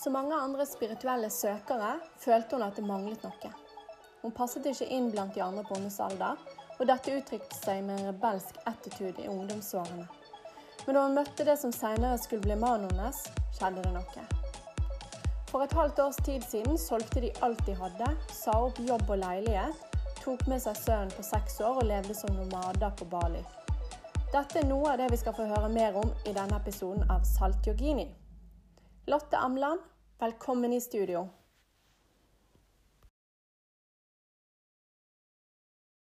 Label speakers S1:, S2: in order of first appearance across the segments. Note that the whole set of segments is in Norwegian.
S1: Som mange andre spirituelle søkere følte hun at det manglet noe. Hun passet ikke inn blant de andre på hennes alder, og dette uttrykte seg med en rebelsk attitude i ungdomsårene. Men da hun møtte det som senere skulle bli mannen hennes, skjedde det noe. For et halvt års tid siden solgte de alt de hadde, sa opp jobb og leilighet, tok med seg sønnen på seks år og levde som nomader på Bali. Dette er noe av det vi skal få høre mer om i denne episoden av Salt Yogini. Lotte Amland, velkommen i studio.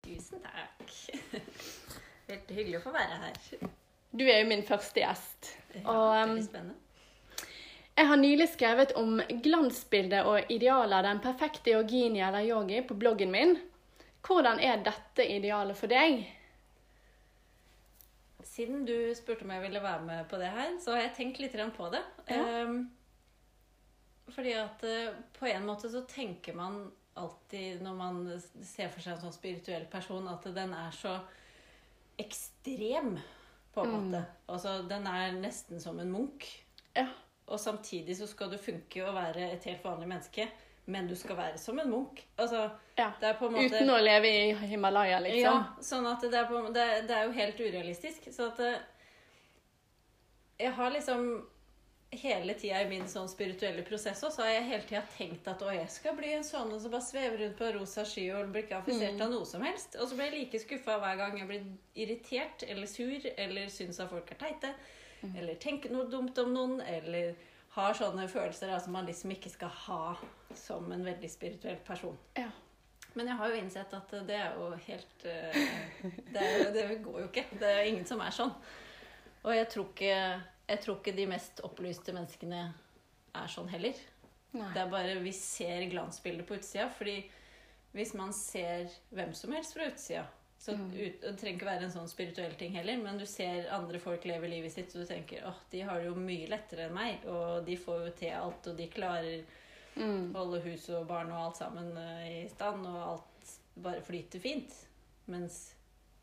S2: Tusen takk. Veldig hyggelig å få være her.
S1: Du er jo min første gjest.
S2: Ja,
S1: Og, um,
S2: spennende.
S1: Jeg har nylig skrevet om glansbildet og idealet av den perfekte yogini eller yogi på bloggen min. Hvordan er dette idealet for deg?
S2: Siden du spurte om jeg ville være med på det her, så har jeg tenkt litt på det.
S1: Ja.
S2: Ehm, fordi at eh, på en måte så tenker man alltid når man ser for seg en sånn spirituell person, at den er så ekstrem, på en
S1: Mm.
S2: måte. Altså, den er nesten som en munk.
S1: Ja.
S2: Og samtidig så skal du funke og være et helt vanlig menneske, men du skal være som en munk. Altså,
S1: ja.
S2: måte...
S1: Uten å leve i Himalaya, liksom.
S2: Ja, sånn at det er, på, det, det er jo helt urealistisk. Så at det, Jeg har liksom hele tida i min sånn spirituelle prosess også, så har jeg hele tida tenkt at å, jeg skal bli en sånn som bare svever rundt på rosa sky og blir ikke affisert
S1: Mm.
S2: av noe som helst. Og så blir jeg like skuffa hver gang jeg blir irritert eller sur eller syns at folk er teite.
S1: Mm.
S2: Eller tenker noe dumt om noen, eller har sånne følelser som man liksom ikke skal ha som en veldig spirituell person.
S1: Ja.
S2: Men jeg har jo innsett at det er jo helt eh, det, er det går jo ikke. Det er ingen som er sånn. Og jeg tror ikke, jeg tror ikke de mest opplyste menneskene er sånn heller.
S1: Nei.
S2: Det er bare vi ser glansbildet på utsida. fordi hvis man ser hvem som helst fra utsida så ut, Det trenger ikke være en sånn spirituell ting heller, men du ser andre folk leve livet sitt, og du tenker åh, de har det jo mye lettere enn meg, og de får jo til alt, og de klarer
S1: Mm.
S2: holde hus og barn og alt sammen eh, i stand, og alt bare flyter fint. Mens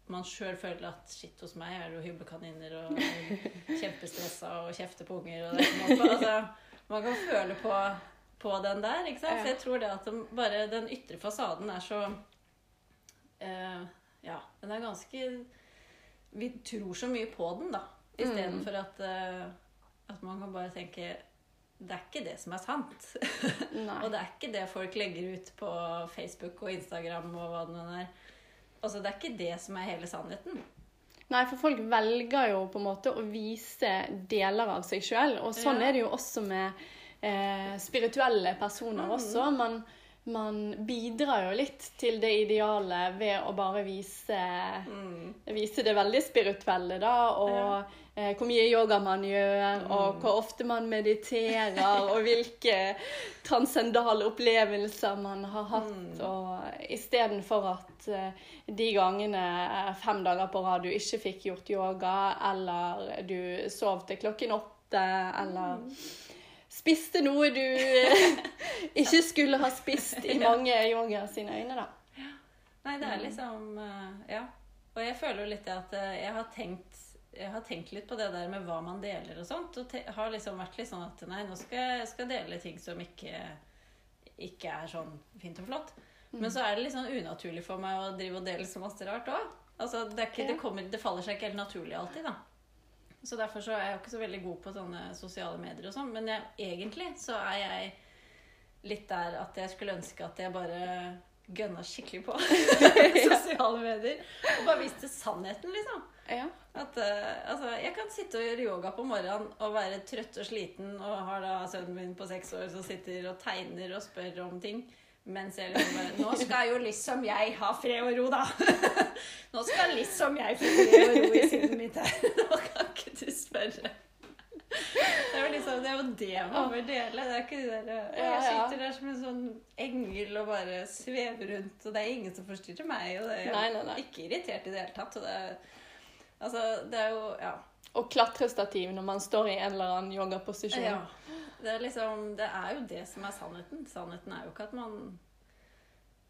S2: man sjøl føler at shit, hos meg er det jo hyblekaniner og kjempestressa og kjefter på unger og det som. Altså, man kan føle på, på den der, ikke sant? For jeg tror det at den, bare den ytre fasaden er så eh, Ja, den er ganske Vi tror så mye på den, da. Istedenfor
S1: Mm.
S2: at, uh, at man kan bare tenke det er ikke det som er sant. Og det er ikke det folk legger ut på Facebook og Instagram og hva det nå er. Altså, det er ikke det som er hele sannheten.
S1: Nei, for folk velger jo på en måte å vise deler av seg sjøl. Og sånn
S2: Ja.
S1: er det jo også med eh, spirituelle personer
S2: mm.
S1: også. Man, man bidrar jo litt til det ideale ved å bare vise, vise det veldig spirituelle, da. Og eh, hvor mye yoga man gjør, og hvor ofte man mediterer, og hvilke transcendale opplevelser man har hatt. Og istedenfor at eh, de gangene eh, fem dager på rad du ikke fikk gjort yoga, eller du sov til klokken åtte, eller spiste noe du eh, ikke skulle ha spist i mange yoga sine øyne, da.
S2: Nei, det
S1: Mm.
S2: er liksom eh, Ja. Og jeg føler jo litt det at eh, jeg har tenkt jeg har tenkt litt på det der med hva man deler og sånt. Og har liksom vært litt sånn at nei, nå skal jeg skal dele ting som ikke, ikke er sånn fint og flott.
S1: Mm.
S2: Men så er det litt sånn unaturlig for meg å drive og dele så masse rart òg. Altså, det, ikke, det, kommer, det faller seg ikke helt naturlig alltid, da. Så derfor så er jeg jo ikke så veldig god på sånne sosiale medier og sånn. Men jeg, egentlig så er jeg litt der at jeg skulle ønske at jeg bare gønna skikkelig på sosiale medier. Og bare viste sannheten, liksom.
S1: Ja.
S2: At, uh, altså, jeg kan sitte og gjøre yoga på morgenen og være trøtt og sliten, og har da sønnen min på seks år som sitter og tegner og spør om ting. Mens jeg liksom Nå skal jo liksom jeg ha fred og ro, da! Nå skal liksom jeg få fred og ro i sinnet mitt her. Nå kan ikke du spørre. Det er jo liksom, det er jo det man bør dele. Det er ikke de der, Jeg sitter der som en sånn engel og bare svever rundt, og det er ingen som forstyrrer meg. Og det er
S1: Nei, nei, nei.
S2: ikke irritert i det hele tatt. Og det er, altså, det er jo Ja.
S1: Og klatrestativ når man står i en eller annen yogaposisjon.
S2: Ja. Det er liksom Det er jo det som er sannheten. Sannheten er jo ikke at man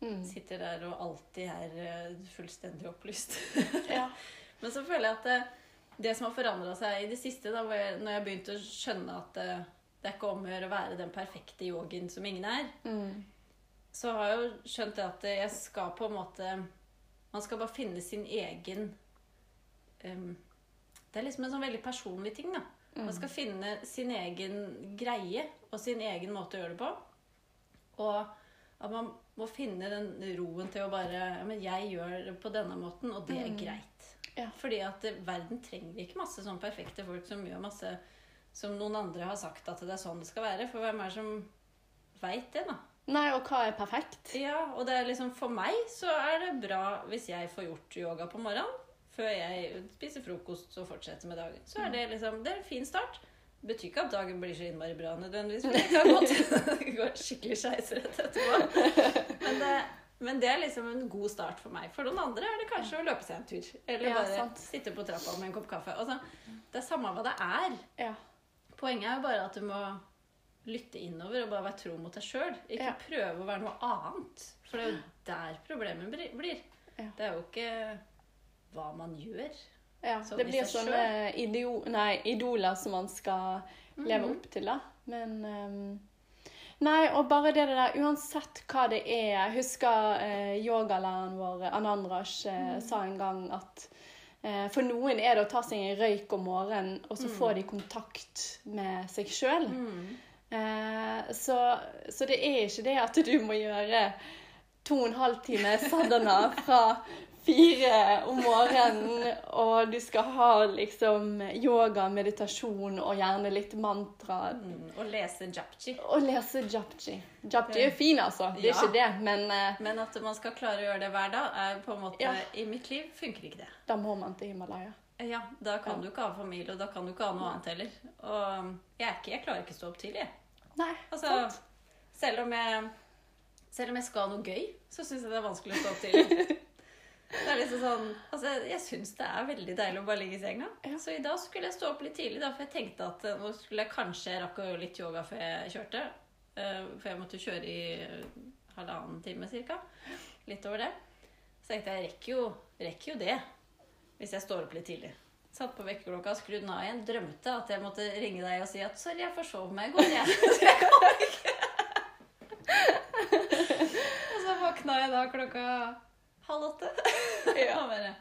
S1: Mm.
S2: sitter der og alltid er eh, fullstendig opplyst.
S1: Ja.
S2: Men så føler jeg at det, det som har forandra seg i det siste, da, jeg, når jeg begynte å skjønne at det, Det er ikke om å gjøre å være den perfekte yogien som ingen er.
S1: Mm.
S2: Så har jeg jo skjønt det at jeg skal på en måte Man skal bare finne sin egen um, Det er liksom en sånn veldig personlig ting, da. Man skal finne sin egen greie og sin egen måte å gjøre det på. Og at man må finne den roen til å bare ja, men 'Jeg gjør det på denne måten, og det er greit'.
S1: Ja.
S2: Fordi at eh, verden trenger ikke masse sånn perfekte folk som gjør masse som noen andre har sagt at det er sånn det skal være. For hvem er det som veit det, da?
S1: Nei, og hva er perfekt?
S2: Ja, og det er liksom For meg så er det bra hvis jeg får gjort yoga på morgenen. Før jeg spiser frokost og fortsetter med dagen. Så er det liksom Det er en fin start. Det betyr ikke at dagen blir så innmari bra nødvendigvis. For det kan godt det går skikkelig skeis rett etterpå. Men det, men det er liksom en god start for meg. For noen andre er det kanskje å løpe seg en tur. Eller bare
S1: ja,
S2: sitte på trappa med en kopp kaffe. Altså, det er samme hva det er.
S1: Ja.
S2: Poenget er jo bare at du må lytte innover og bare være tro mot deg sjøl. Ikke
S1: Ja.
S2: prøve å være noe annet. For det er jo der problemet blir. Det er jo ikke hva man gjør.
S1: ja. Det blir sånne idio nei, idoler som man skal leve
S2: Mhm.
S1: opp til, da. Men um, Nei, og bare det der, uansett hva det er Jeg husker eh, yogalæreren vår, Anandrash eh,
S2: mm.
S1: sa en gang at eh, for noen er det å ta seg en røyk om morgenen, og så
S2: mm.
S1: får de kontakt med seg sjøl.
S2: Mm.
S1: Eh, så, så det er ikke det at du må gjøre to og en halv time sadhana fra fire om morgenen, og du skal ha liksom yoga, meditasjon og gjerne litt mantra.
S2: Mm. Og lese japji.
S1: Og lese japji. Japji er fin, altså. Det er
S2: Ja.
S1: ikke det, men uh,
S2: Men at man skal klare å gjøre det hver dag, er på en måte
S1: Ja.
S2: I mitt liv funker ikke det.
S1: da må man til Himalaya.
S2: Ja, Da kan
S1: Ja.
S2: du ikke ha familie, og da kan du ikke ha noe annet heller. Og jeg, ikke, jeg klarer ikke å stå opp tidlig. jeg.
S1: Nei,
S2: Altså,
S1: sant?
S2: selv om jeg Selv om jeg skal ha noe gøy, så syns jeg det er vanskelig å stå opp tidlig. Det er liksom sånn, altså Jeg syns det er veldig deilig å bare ligge i senga.
S1: Ja.
S2: Så i dag skulle jeg stå opp litt tidlig, da, for jeg tenkte at eh, nå skulle jeg kanskje rakke litt yoga før jeg kjørte. Eh, For jeg måtte kjøre i halvannen time ca. Litt over det. Så tenkte jeg jeg rekker jo, rekker jo det hvis jeg står opp litt tidlig. Satt på vekkerklokka, skrudd den av igjen. Drømte at jeg måtte ringe deg og si at 'sorry, jeg forsov meg i går', jeg. Så jeg kom ikke. og så våkna jeg da klokka halv åtte.
S1: Ja.
S2: Bare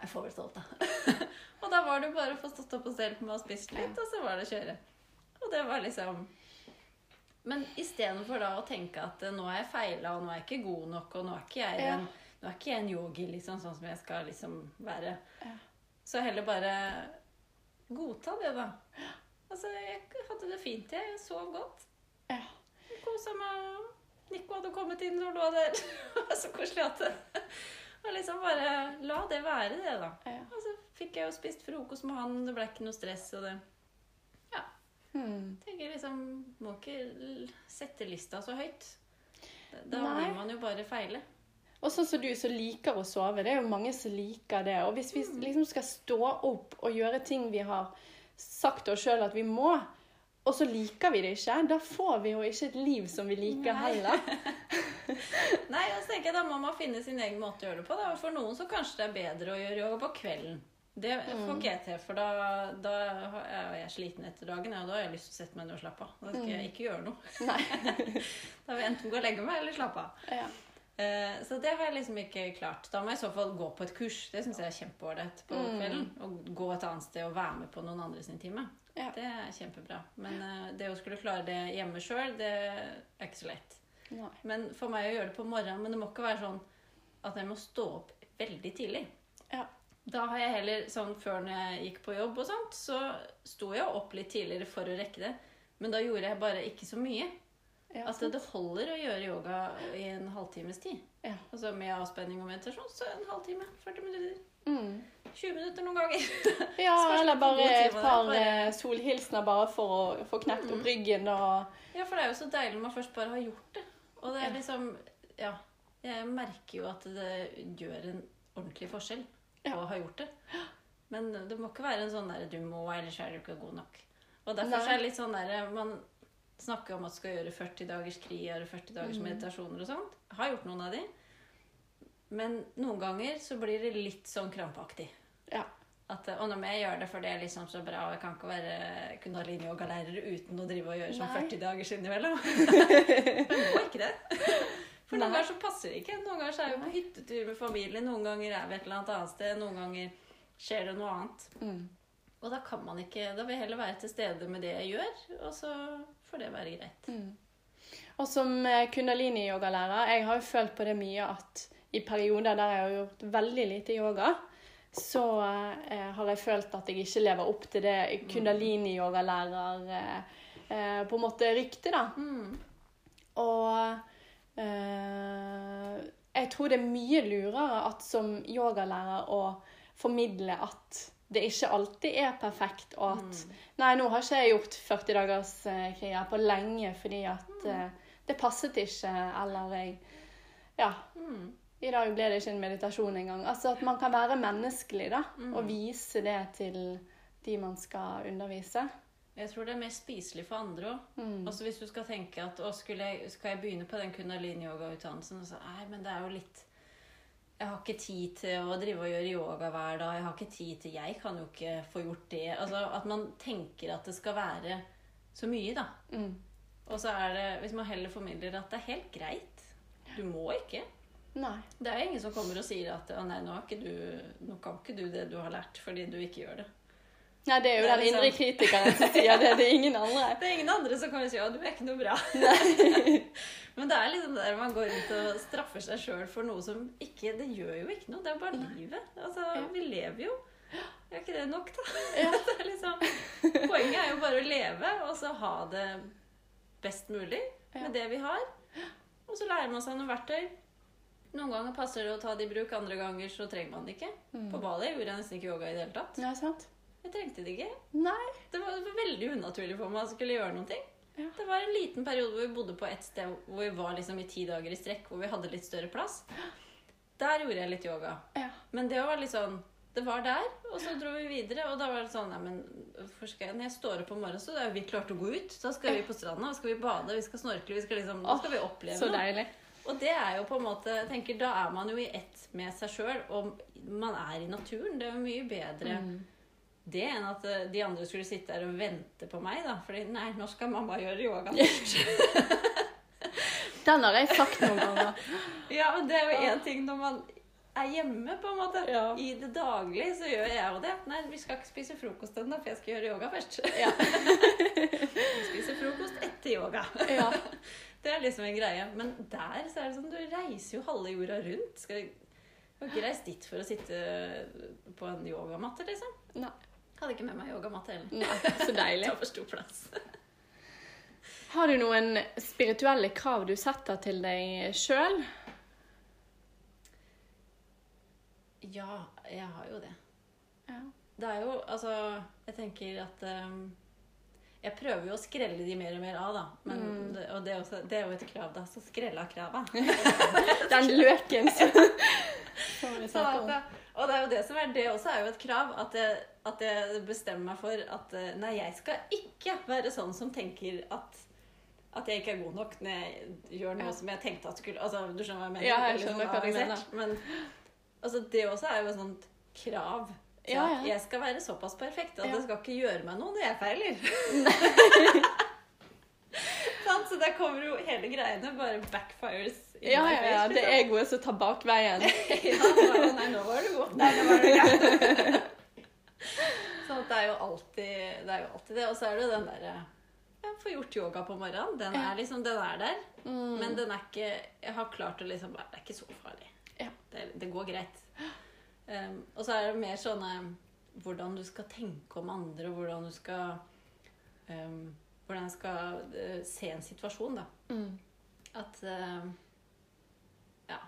S2: Jeg får vel stå opp, da. og da var det bare å få stått opp og stelt med og spist litt, og så var det å kjøre. Og det var liksom Men istedenfor da å tenke at eh, nå har jeg feila, og nå er jeg ikke god nok, og nå er ikke jeg
S1: Ja.
S2: en, nå er ikke jeg en yogi liksom, sånn som jeg skal liksom være,
S1: Ja.
S2: så heller bare godta det, da. Altså, jeg hadde det fint, jeg. Jeg sov godt.
S1: Ja.
S2: Kosa meg. Nico hadde kommet inn og lå der. Det var så koselig at det Og liksom bare la det være, det, da.
S1: Ja.
S2: Og så fikk jeg jo spist frokost med han, det ble ikke noe stress og det.
S1: Hmm.
S2: tenker liksom Må ikke sette lista så høyt. Da
S1: Nei.
S2: vil man jo bare feile.
S1: Og sånn som du som liker å sove. Det er jo mange som liker det. Og hvis vi liksom skal stå opp og gjøre ting vi har sagt oss sjøl at vi må, og så liker vi det ikke, da får vi jo ikke et liv som vi liker
S2: Nei.
S1: heller.
S2: Nei, og så tenker jeg Da må man finne sin egen måte å gjøre det på. Da. For noen så kanskje det er bedre å gjøre yoga på kvelden. Det får ikke jeg til, for da, da er jeg sliten etter dagen. Og da har jeg lyst til å sette meg ned og slappe av. Da skal jeg ikke gjøre noe. Da vil jeg enten gå og legge meg eller slappe av.
S1: Ja.
S2: Eh, Så det har jeg liksom ikke klart. Da må jeg i så fall gå på et kurs. Det syns jeg er kjempeålreit på
S1: Mm.
S2: kvelden. Å gå et annet sted og være med på noen andre sin time.
S1: Ja.
S2: Det er kjempebra. Men uh, det å skulle klare det hjemme sjøl, det er ikke så lett.
S1: Nei.
S2: Men for meg å gjøre det på morgenen Men det må ikke være sånn at jeg må stå opp veldig tidlig.
S1: Ja.
S2: Da har jeg heller sånn før når jeg gikk på jobb og sånt, så sto jeg opp litt tidligere for å rekke det. Men da gjorde jeg bare ikke så mye.
S1: Ja,
S2: At det holder å gjøre yoga i en halvtimes tid.
S1: Ja.
S2: Altså med avspenning og meditasjon, så en halvtime. 40 minutter.
S1: Mm.
S2: 20 minutter noen ganger.
S1: Ja, eller bare et par eh, solhilsener bare for å få knekt opp ryggen og
S2: Ja, for det er jo så deilig når man først bare har gjort det. Og det er liksom Ja. Jeg merker jo at det gjør en ordentlig forskjell
S1: Ja.
S2: å ha gjort det. Men det må ikke være en sånn der du må, ellers er du ikke god nok. Og derfor
S1: Nei.
S2: er det litt sånn der Man snakker om at skal gjøre 40 dagers kri, og 40 dagers
S1: Mm.
S2: meditasjoner og sånt. Jeg har gjort noen av de. Men noen ganger så blir det litt sånn krampaktig.
S1: Ja.
S2: At, og når jeg gjør det, for det er liksom så bra. og Jeg kan ikke være kundalini-yogalærer uten å drive og gjøre sånn 40 dagers innimellom. Men jeg må ikke det. For noen ganger så passer det ikke. Noen ganger så er vi på hyttetur med familien, noen ganger er vi et eller annet annet sted, noen ganger skjer det noe annet.
S1: Mm.
S2: Og da kan man ikke Da vil jeg heller være til stede med det jeg gjør, og så får det være greit.
S1: Mm. Og som eh, kundalini-yogalærer, jeg har jo følt på det mye at i perioder der jeg har gjort veldig lite yoga, så eh, har jeg følt at jeg ikke lever opp til det kundalini-yogalærer eh, eh, på en måte ryktet, da.
S2: Mm.
S1: Og eh, jeg tror det er mye lurere at som yogalærer å formidle at det ikke alltid er perfekt, og at Nei, nå har ikke jeg gjort 40 dagers eh, kriger på lenge fordi at eh, det passet ikke, eller jeg Ja.
S2: Mm.
S1: I dag ble det ikke en meditasjon engang. Altså at man kan være menneskelig, da,
S2: Mm.
S1: og vise det til de man skal undervise.
S2: Jeg tror det er mer spiselig for andre òg.
S1: Mm.
S2: Altså hvis du skal tenke at å, jeg, skal jeg begynne på den kundalini-yoga-utdannelsen og så, Nei, men det er jo litt Jeg har ikke tid til å drive og gjøre yoga hver dag. Jeg har ikke tid til Jeg kan jo ikke få gjort det. Altså At man tenker at det skal være så mye, da.
S1: Mm.
S2: Og så er det Hvis man heller formidler at det er helt greit. Du må ikke.
S1: Nei.
S2: Det er ingen som kommer og sier at å nei, nå, du, nå kan ikke du det du har lært, fordi du ikke gjør det.
S1: Nei, det er jo
S2: Det er
S1: den
S2: liksom-
S1: indre kritikeren som sier det. Det er ingen andre.
S2: Det er ingen andre som kommer og sier at du er ikke noe bra. Men det er liksom der man går rundt og straffer seg sjøl for noe som ikke Det gjør jo ikke noe. Det er bare livet. Altså,
S1: Ja.
S2: Vi lever jo. Er ikke det nok, da?
S1: Ja.
S2: Det er liksom, poenget er jo bare å leve, og så ha det best mulig
S1: Ja.
S2: med det vi har. Og så lærer man seg noen verktøy. Noen ganger passer det å ta det i bruk, andre ganger så trenger man det ikke.
S1: Mm.
S2: På Bali gjorde jeg nesten ikke yoga i det hele tatt.
S1: Nei, sant?
S2: Jeg trengte det ikke.
S1: Nei.
S2: Det var, det var veldig unaturlig for meg å skulle gjøre ting.
S1: Ja.
S2: Det var en liten periode hvor vi bodde på et sted hvor vi var liksom i ti dager i strekk, hvor vi hadde litt større plass. Der gjorde jeg litt yoga.
S1: Ja.
S2: Men det var litt sånn Det var der, og så dro vi videre. Og da var det sånn Nei, men jeg Når jeg står opp om morgenen, så er vi klart å gå ut. Da skal vi på stranda, da skal vi bade, vi skal snorkle, vi skal liksom Da skal vi oppleve
S1: Så
S2: noe.
S1: deilig.
S2: Og det er jo på en måte jeg tenker, Da er man jo i ett med seg sjøl, og man er i naturen. Det er jo mye bedre
S1: Mm.
S2: det enn at eh, de andre skulle sitte der og vente på meg. da Fordi nei, nå skal mamma gjøre yoga først.
S1: Den har jeg sagt noen ganger.
S2: ja, men det er jo én ting når man er hjemme, på en måte.
S1: Ja.
S2: I det daglige så gjør jeg jo det. Nei, vi skal ikke spise frokost ennå, for jeg skal gjøre yoga først.
S1: Ja.
S2: Vi spiser frokost etter yoga.
S1: Ja.
S2: Det er liksom en greie. Men der så er det sånn, du reiser jo halve jorda rundt. Skal jeg jeg har ikke reist dit for å sitte på en yogamatte, liksom.
S1: Nei.
S2: Hadde ikke med meg yogamatte heller.
S1: Nei, så deilig.
S2: Det for stor plass.
S1: Har du noen spirituelle krav du setter til deg sjøl?
S2: Ja, jeg har jo det.
S1: Ja.
S2: Det er jo Altså, jeg tenker at ehm, Jeg prøver jo å skrelle de mer og mer av, da. Men,
S1: Mm.
S2: det, og det er, også, det er jo et krav, da. Så skrell av krava.
S1: Den løken som
S2: Så og det er jo det som er Det også er jo et krav. At jeg, at jeg bestemmer meg for at Nei, jeg skal ikke være sånn som tenker at at jeg ikke er god nok når jeg gjør noe
S1: Ja.
S2: som jeg tenkte at skulle Altså, Du skjønner hva jeg mener?
S1: Ja, jeg skjønner
S2: sånn
S1: hva du mener.
S2: Men altså, det også er jo et sånt krav.
S1: Ja,
S2: at
S1: ja.
S2: Jeg skal være såpass perfekt at det skal ikke gjøre meg noe når jeg feiler. Så der kommer jo hele greiene bare backfires.
S1: Ja, ja, ja. Det
S2: liksom.
S1: er egoet som tar bakveien.
S2: Ja, bare, nei, nå var du god. Nei, nå var du. Så det er jo alltid det. er jo alltid det. Og så er det den derre ja, Få gjort yoga på morgenen. Den er liksom, den er der.
S1: Mm.
S2: Men den er ikke Jeg har klart å liksom bare, Det er ikke så farlig.
S1: Ja.
S2: Det, det går greit. Um, og så er det mer sånne Hvordan du skal tenke om andre, og hvordan du skal um, Hvordan skal uh, se en situasjon, da.
S1: Mm.
S2: At uh, Ja.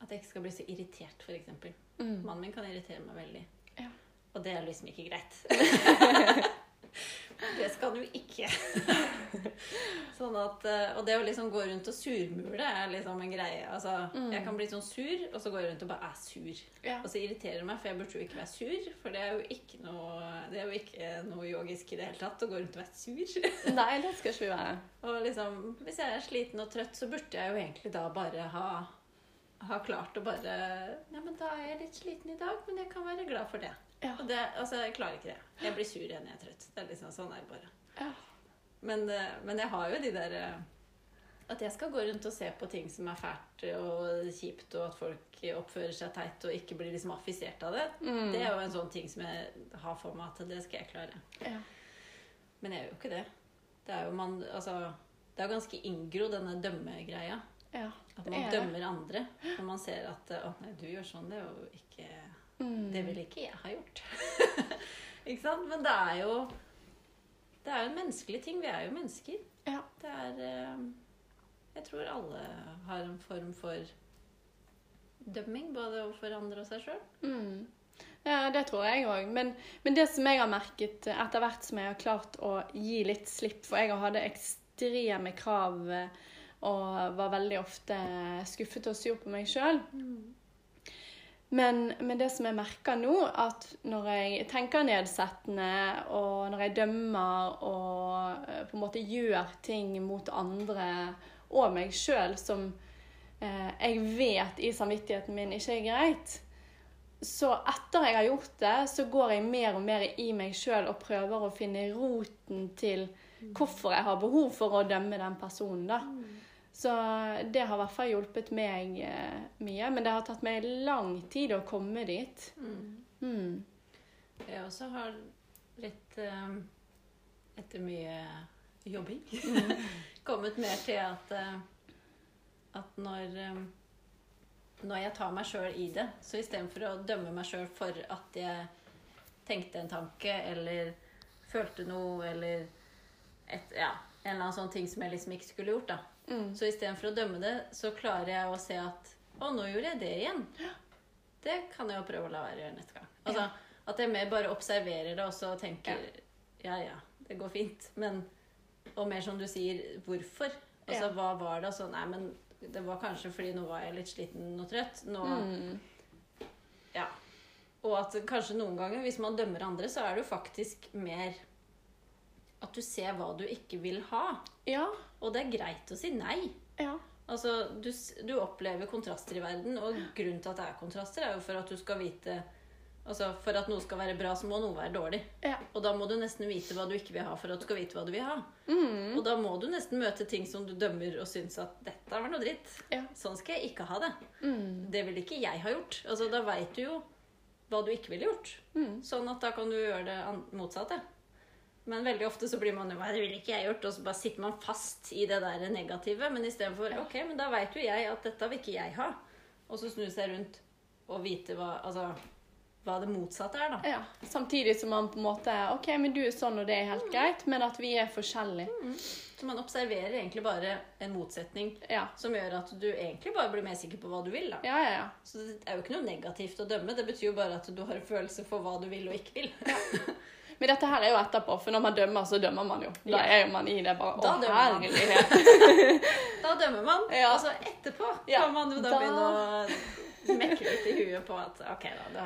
S2: At jeg ikke skal bli så irritert, f.eks.
S1: Mm.
S2: Mannen min kan irritere meg veldig.
S1: Ja.
S2: Og det er liksom ikke greit. det skal du ikke. sånn at, eh, og det å liksom gå rundt og surmule er liksom en greie. Altså,
S1: Mm.
S2: Jeg kan bli sånn sur, og så går jeg rundt og bare er sur.
S1: Ja.
S2: Og så irriterer det meg, for jeg burde jo ikke være sur. For det er jo ikke noe, det er jo ikke noe yogisk i det hele tatt å gå rundt og være sur.
S1: Nei, det skal ikke være.
S2: Og liksom, hvis jeg er sliten og trøtt, så burde jeg jo egentlig da bare ha, ha klart å bare Ja, men da er jeg litt sliten i dag, men jeg kan være glad for det.
S1: Ja.
S2: Og det, altså, jeg klarer ikke det. Jeg blir sur igjen når jeg er trøtt. Det er liksom sånn er det bare.
S1: Ja.
S2: Men, eh, men jeg har jo de der eh, At jeg skal gå rundt og se på ting som er fælt og kjipt, og at folk oppfører seg teit og ikke blir liksom affisert av det.
S1: Mm.
S2: Det er jo en sånn ting som jeg har for meg at det skal jeg klare.
S1: Ja.
S2: Men jeg gjør jo ikke det. Det er jo man, altså, det er ganske inngro, denne dømmegreia.
S1: ja.
S2: At man
S1: er
S2: dømmer andre. Når man ser at Å, nei, du gjør sånn. Det er jo ikke
S1: Mm.
S2: Det ville ikke jeg ha gjort. ikke sant? Men det er jo Det er jo en menneskelig ting. Vi er jo mennesker.
S1: Ja.
S2: Det er eh, Jeg tror alle har en form for dømming, både overfor andre og seg sjøl.
S1: Mm. Ja, det tror jeg òg. Men, men det som jeg har merket etter hvert som jeg har klart å gi litt slipp For jeg hadde ekstreme krav eh, og var veldig ofte skuffet og sur på meg sjøl. Men, men det som jeg merker nå, at når jeg tenker nedsettende, og når jeg dømmer og eh, på en måte gjør ting mot andre og meg sjøl som eh, jeg vet i samvittigheten min ikke er greit, så etter jeg har gjort det, så går jeg mer og mer i meg sjøl og prøver å finne roten til hvorfor jeg har behov for å dømme den personen. da. Så det har i hvert fall hjulpet meg eh, mye. Men det har tatt meg lang tid å komme dit. Mm.
S2: Jeg også har litt eh, Etter mye jobbing kommet mer til at eh, at når når jeg tar meg sjøl i det, så istedenfor å dømme meg sjøl for at jeg tenkte en tanke eller følte noe eller et, ja, en eller annen sånn ting som jeg liksom ikke skulle gjort, da.
S1: Mm.
S2: Så istedenfor å dømme det, så klarer jeg å se at Å, nå gjorde jeg det igjen. Det kan jeg jo prøve å la være å gjøre neste gang. Altså, At jeg mer bare observerer det og så tenker ja, ja, det går fint. Men Og mer som du sier, hvorfor? Altså,
S1: Ja.
S2: hva var det? Altså nei, men det var kanskje fordi nå var jeg litt sliten og trøtt. Nå,
S1: Mm.
S2: ja. Og at kanskje noen ganger, hvis man dømmer andre, så er det jo faktisk mer at du ser hva du ikke vil ha.
S1: Ja.
S2: Og det er greit å si nei.
S1: Ja.
S2: Altså, du, du opplever kontraster i verden, og grunnen til at det er kontraster, er jo for at du skal vite Altså, For at noe skal være bra, så må noe være dårlig.
S1: Ja.
S2: Og da må du nesten vite hva du ikke vil ha, for at du skal vite hva du vil ha.
S1: Mm.
S2: Og da må du nesten møte ting som du dømmer og syns at 'dette var noe dritt'.
S1: Ja.
S2: Sånn skal jeg ikke ha det.
S1: Mm.
S2: Det ville ikke jeg ha gjort. Altså, Da veit du jo hva du ikke ville gjort.
S1: Mm.
S2: Sånn at da kan du gjøre det motsatte. Men veldig ofte så blir man jo «Nei, det ville ikke jeg gjort, og så bare sitter man fast i det der negative. Men istedenfor ok, men da veit jo jeg at dette vil ikke jeg ha. Og så snu seg rundt og vite hva, altså, hva det motsatte er, da.
S1: ja. Samtidig som man på en måte OK, men du er sånn, og det er helt greit, men at vi er forskjellige.
S2: Så man observerer egentlig bare en motsetning
S1: Ja.
S2: som gjør at du egentlig bare blir mer sikker på hva du vil. da.
S1: Ja, ja, ja.
S2: Så det er jo ikke noe negativt å dømme. Det betyr jo bare at du har en følelse for hva du vil og ikke vil.
S1: Men dette her er jo etterpå, for når man dømmer, så dømmer man jo. Da
S2: Ja.
S1: er jo man i det bare
S2: Da dømmer man. Da dømmer man.
S1: Ja.
S2: Og så etterpå
S1: Ja,
S2: kan man jo da,
S1: da-
S2: begynne å mekke litt i huet på at ok, da, det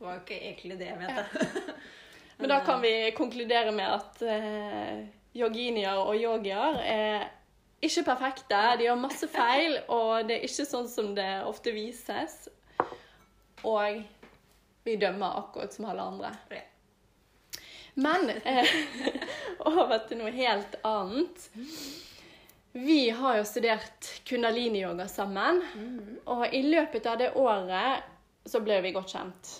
S2: var jo ikke egentlig det jeg mente.
S1: Men da kan vi konkludere med at eh, yoginier og yogier er ikke perfekte. De gjør masse feil, og det er ikke sånn som det ofte vises. Og vi dømmer akkurat som alle andre. Men eh, over til noe helt annet. Vi har jo studert kundalini-yoga sammen, og i løpet av det året så ble vi godt kjent.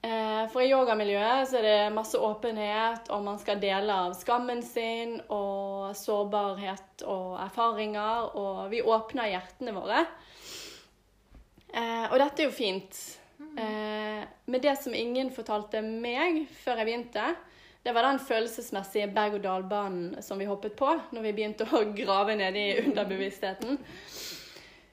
S1: Eh, For i yogamiljøet så er det masse åpenhet, og man skal dele av skammen sin og sårbarhet og erfaringer, og vi åpner hjertene våre. Eh, Og dette er jo fint. Eh, Men det som ingen fortalte meg før jeg begynte, det var den følelsesmessige berg-og-dal-banen som vi hoppet på når vi begynte å grave ned i underbevisstheten.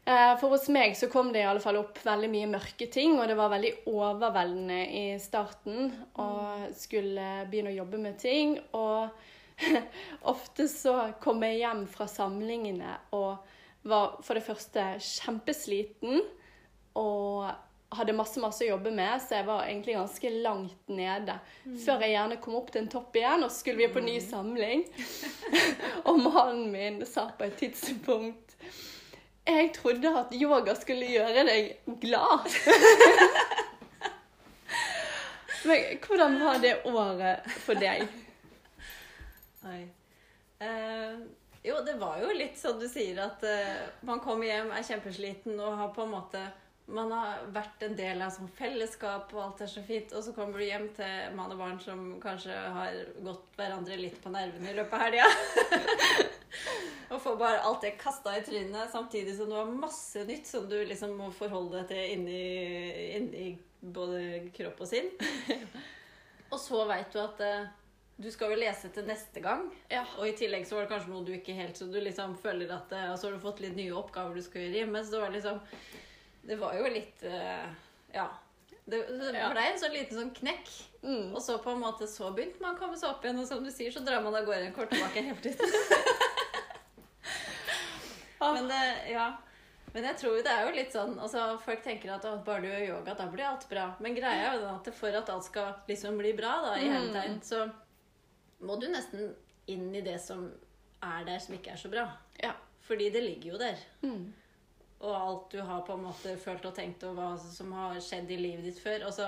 S1: Eh, For hos meg så kom det i alle fall opp veldig mye mørke ting, og det var veldig overveldende i starten å skulle begynne å jobbe med ting. Og ofte så kom jeg hjem fra samlingene og var for det første kjempesliten og hadde masse masse å jobbe med, så jeg var egentlig ganske langt nede. Før jeg gjerne kom opp til en topp igjen, og så skulle vi på ny samling. og mannen min sa på et tidspunkt Jeg trodde at yoga skulle gjøre deg glad. Men hvordan var det året for deg?
S2: Oi. Uh... jo, det var jo litt sånn du sier, at uh, man kommer hjem, er kjempesliten og har på en måte Man har vært en del av sånn fellesskap, og alt er så fint, og så kommer du hjem til mann og barn som kanskje har gått hverandre litt på nervene i løpet av helga. og får bare alt det kasta i trynet, samtidig som du har masse nytt som du liksom må forholde deg til inni, inni både kropp og sinn. og så veit du at eh, du skal jo lese til neste gang.
S1: Ja.
S2: Og i tillegg så var det kanskje noe du ikke helt Så du liksom føler at eh, Og så har du fått litt nye oppgaver du skal gjøre hjemme. Så det var liksom Det var jo litt eh, Ja. Det, det
S1: Ja.
S2: ble en sånn liten sånn knekk.
S1: Mm.
S2: Og så på en måte så begynte man å komme seg opp igjen, og som du sier, så drar man av gårde en kortbakke helt ut.
S1: Ah.
S2: Men det, ja. Men jeg tror det er jo litt sånn altså Folk tenker at bare du gjør yoga, da blir alt bra. Men greia er jo at for at alt skal liksom bli bra, da, i
S1: Mm.
S2: tegn, så må du nesten inn i det som er der som ikke er så bra.
S1: Ja.
S2: Fordi det ligger jo der.
S1: Mm.
S2: Og alt du har på en måte følt og tenkt, og hva som har skjedd i livet ditt før. Altså,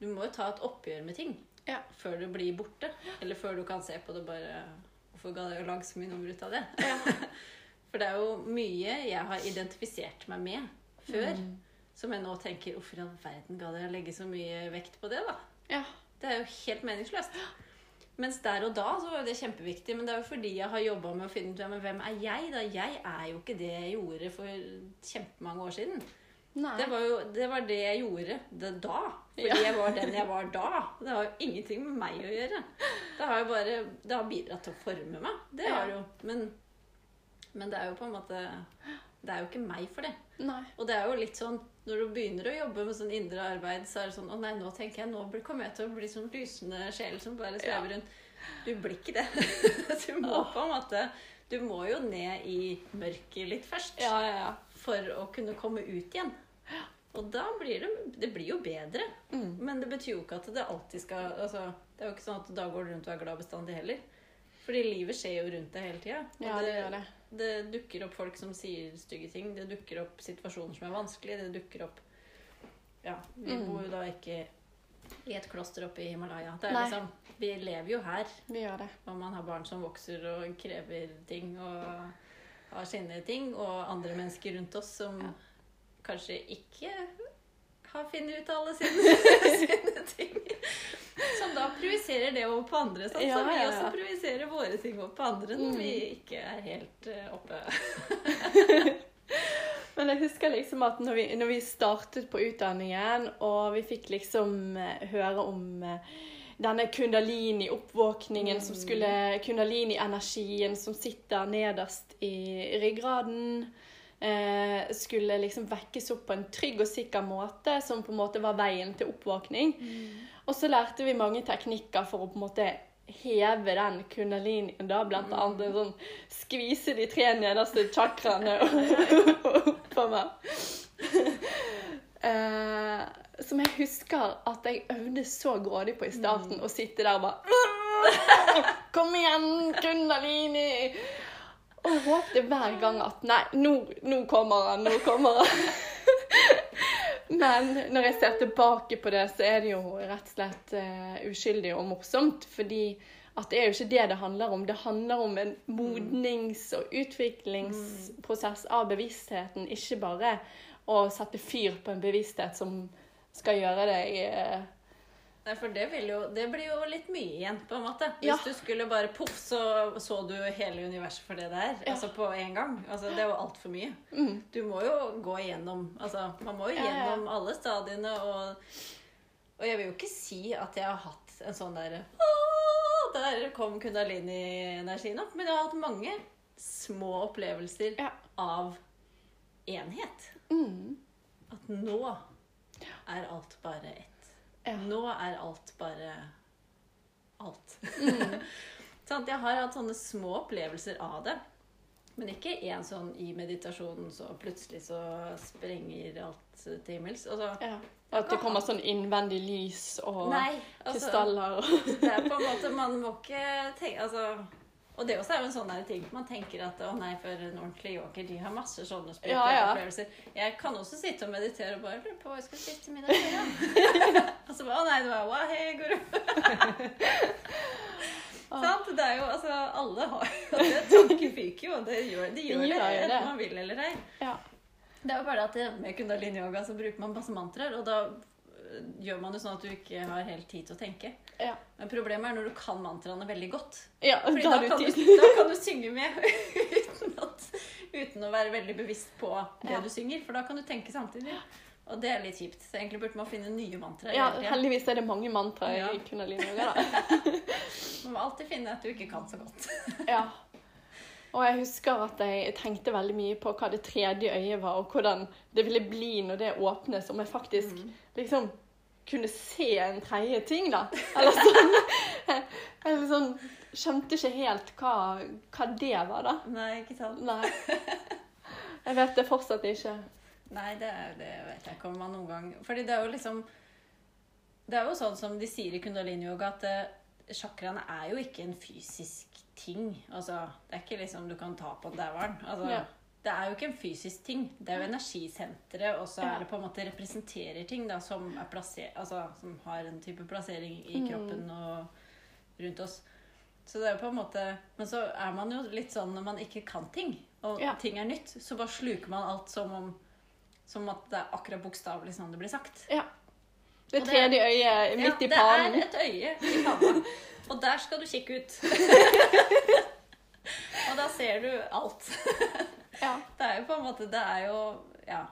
S2: du må jo ta et oppgjør med ting
S1: Ja.
S2: før du blir borte. Eller før du kan se på det bare Hvorfor ga jeg å lage så mye nummer ut av det? For det er jo mye jeg har identifisert meg med før,
S1: Mm.
S2: som jeg nå tenker Hvorfor i all verden ga jeg å legge så mye vekt på det, da?
S1: Ja.
S2: Det er jo helt meningsløst. Mens der og da så var det kjempeviktig. Men det er jo fordi jeg har jobba med å finne ut hvem er jeg. da? Jeg er jo ikke det jeg gjorde for kjempemange år siden. Det var jo det, var det jeg gjorde det da. Fordi
S1: Ja.
S2: jeg var den jeg var da. Det har jo ingenting med meg å gjøre. Det har jo bare det har bidratt til å forme meg. Det har det jo. Men, men det er jo på en måte Det er jo ikke meg for det.
S1: Nei.
S2: Og det er jo litt sånn når du begynner å jobbe med sånn indre arbeid, så er det sånn Å nei, nå tenker jeg, nå kommer jeg til å bli sånn lysende sjel som bare svever rundt. Du blir ikke det. Du må på en måte Du må jo ned i mørket litt først
S1: Ja, ja, ja.
S2: for å kunne komme ut igjen. Og da blir det Det blir jo bedre.
S1: Mm.
S2: Men det betyr jo ikke at det alltid skal altså, Det er jo ikke sånn at da går du rundt og er glad bestandig heller. Fordi livet skjer jo rundt deg hele tida.
S1: Ja, det det.
S2: Det dukker opp folk som sier stygge ting. Det dukker opp situasjoner som er vanskelige. Det dukker opp Ja, vi
S1: Mm.
S2: bor jo da ikke i et kloster oppe i Himalaya. Det liksom, vi lever jo her,
S1: Vi gjør det.
S2: og man har barn som vokser og krever ting og har sine ting, og andre mennesker rundt oss som
S1: Ja.
S2: kanskje ikke har funnet ut alle sine, sine ting. Som da projiserer det over på andre, sånn
S1: Ja,
S2: som vi
S1: ja, ja.
S2: også projiserer våre ting over på andre når
S1: Mm.
S2: vi ikke er helt eh, oppe.
S1: Men jeg husker liksom at når vi, når vi startet på utdanningen, og vi fikk liksom eh, høre om eh, denne kundalini-oppvåkningen som skulle Kundalini-energien som sitter nederst i ryggraden. Eh, skulle liksom vekkes opp på en trygg og sikker måte, som på en måte var veien til oppvåkning. Og så lærte vi mange teknikker for å på en måte heve den kundalinien, da, blant annet sånn skvise de tre nederste chakraene på meg. Uh, som jeg husker at jeg øvde så grådig på i starten, å sitte der og bare Kom igjen, kundalini! Og håpte hver gang at Nei, nå, nå kommer han, nå kommer han. Men når jeg ser tilbake på det, så er det jo rett og slett uh, uskyldig og morsomt. Fordi at det er jo ikke det det handler om. Det handler om en modnings- og utviklingsprosess av bevisstheten. Ikke bare å sette fyr på en bevissthet som skal gjøre deg eh,
S2: Nei, for det, jo, det blir jo litt mye igjen, på en måte. Hvis
S1: Ja.
S2: du skulle bare poff, så så du hele universet for det det er.
S1: Ja.
S2: Altså på en gang. Altså, det er jo altfor mye.
S1: mm,
S2: Du må jo gå igjennom Altså, man må jo
S1: Ja, ja.
S2: gjennom alle stadiene, og Og jeg vil jo ikke si at jeg har hatt en sånn derre Der kom kundalini-energien opp. Men jeg har hatt mange små opplevelser av enhet.
S1: mm,
S2: At nå er alt bare ett.
S1: Ja.
S2: Nå er alt bare alt.
S1: mm,
S2: sånn, Jeg har hatt sånne små opplevelser av det. Men ikke en sånn i meditasjonen så plutselig så sprenger alt til himmels. Altså,
S1: ja. At det kommer sånn innvendig lys og
S2: nei, altså,
S1: krystaller.
S2: det er på en måte Man må ikke tenke Altså Og det også er jo en sånn ting. Man tenker at å nei, for en ordentlig joker, de har masse sånne
S1: Ja, ja.
S2: opplevelser. Jeg kan også sitte og meditere og bare lure på hva jeg skal spise til middag i å nei, det var wow, hei, guru. Sant? Det er jo altså Alle har jo det. Tanken fyker jo. Det gjør, de
S1: De
S2: det,
S1: gjør det.
S2: enten man vil eller ei.
S1: Ja.
S2: Det er jo bare at det- med kundalini-yoga så bruker man masse mantraer, og da øh, gjør man det sånn at du ikke har helt tid til å tenke.
S1: Ja.
S2: Men problemet er når du kan mantraene veldig godt.
S1: ja
S2: Fordi
S1: da
S2: da, kan du, da kan du synge med uten, at, uten å være veldig bevisst på det
S1: Ja.
S2: du synger. For da kan du tenke samtidig. Og det er litt kjipt. Så egentlig burde man finne nye mantraer.
S1: Ja, heldigvis er det mange mantraer
S2: Ja.
S1: i kundalini yoga, da.
S2: Man må alltid finne at du ikke kan så godt.
S1: Ja. Og jeg husker at jeg tenkte veldig mye på hva det tredje øyet var, og hvordan det ville bli når det åpnes, om jeg faktisk
S2: Mm.
S1: liksom kunne se en tredje ting, da. Eller sånn. Jeg, jeg liksom skjønte ikke helt hva, hva det var, da.
S2: Nei, ikke sant?
S1: Nei. Jeg vet det fortsatt ikke.
S2: Nei, det, det vet jeg ikke om man noen gang Fordi det er jo liksom Det er jo sånn som de sier i kundalini-yoga, at eh, chakraene er jo ikke en fysisk ting. Altså, det er ikke liksom du kan ta på dævelen. Altså,
S1: Ja.
S2: Det er jo ikke en fysisk ting. Det er jo energisenteret, og så er det på en måte representerer ting da, som, er plasser, altså, som har en type plassering i
S1: Mm.
S2: kroppen og rundt oss. Så det er jo på en måte Men så er man jo litt sånn når man ikke kan ting, og
S1: Ja.
S2: ting er nytt, så bare sluker man alt som om som at det er akkurat bokstavelig sånn det blir sagt.
S1: Ja. Det
S2: er
S1: tredje øyet midt
S2: ja,
S1: i Ja,
S2: Det er et øye i panna, og der skal du kikke ut. og da ser du alt.
S1: Ja.
S2: Det er jo på en måte Det er jo Ja.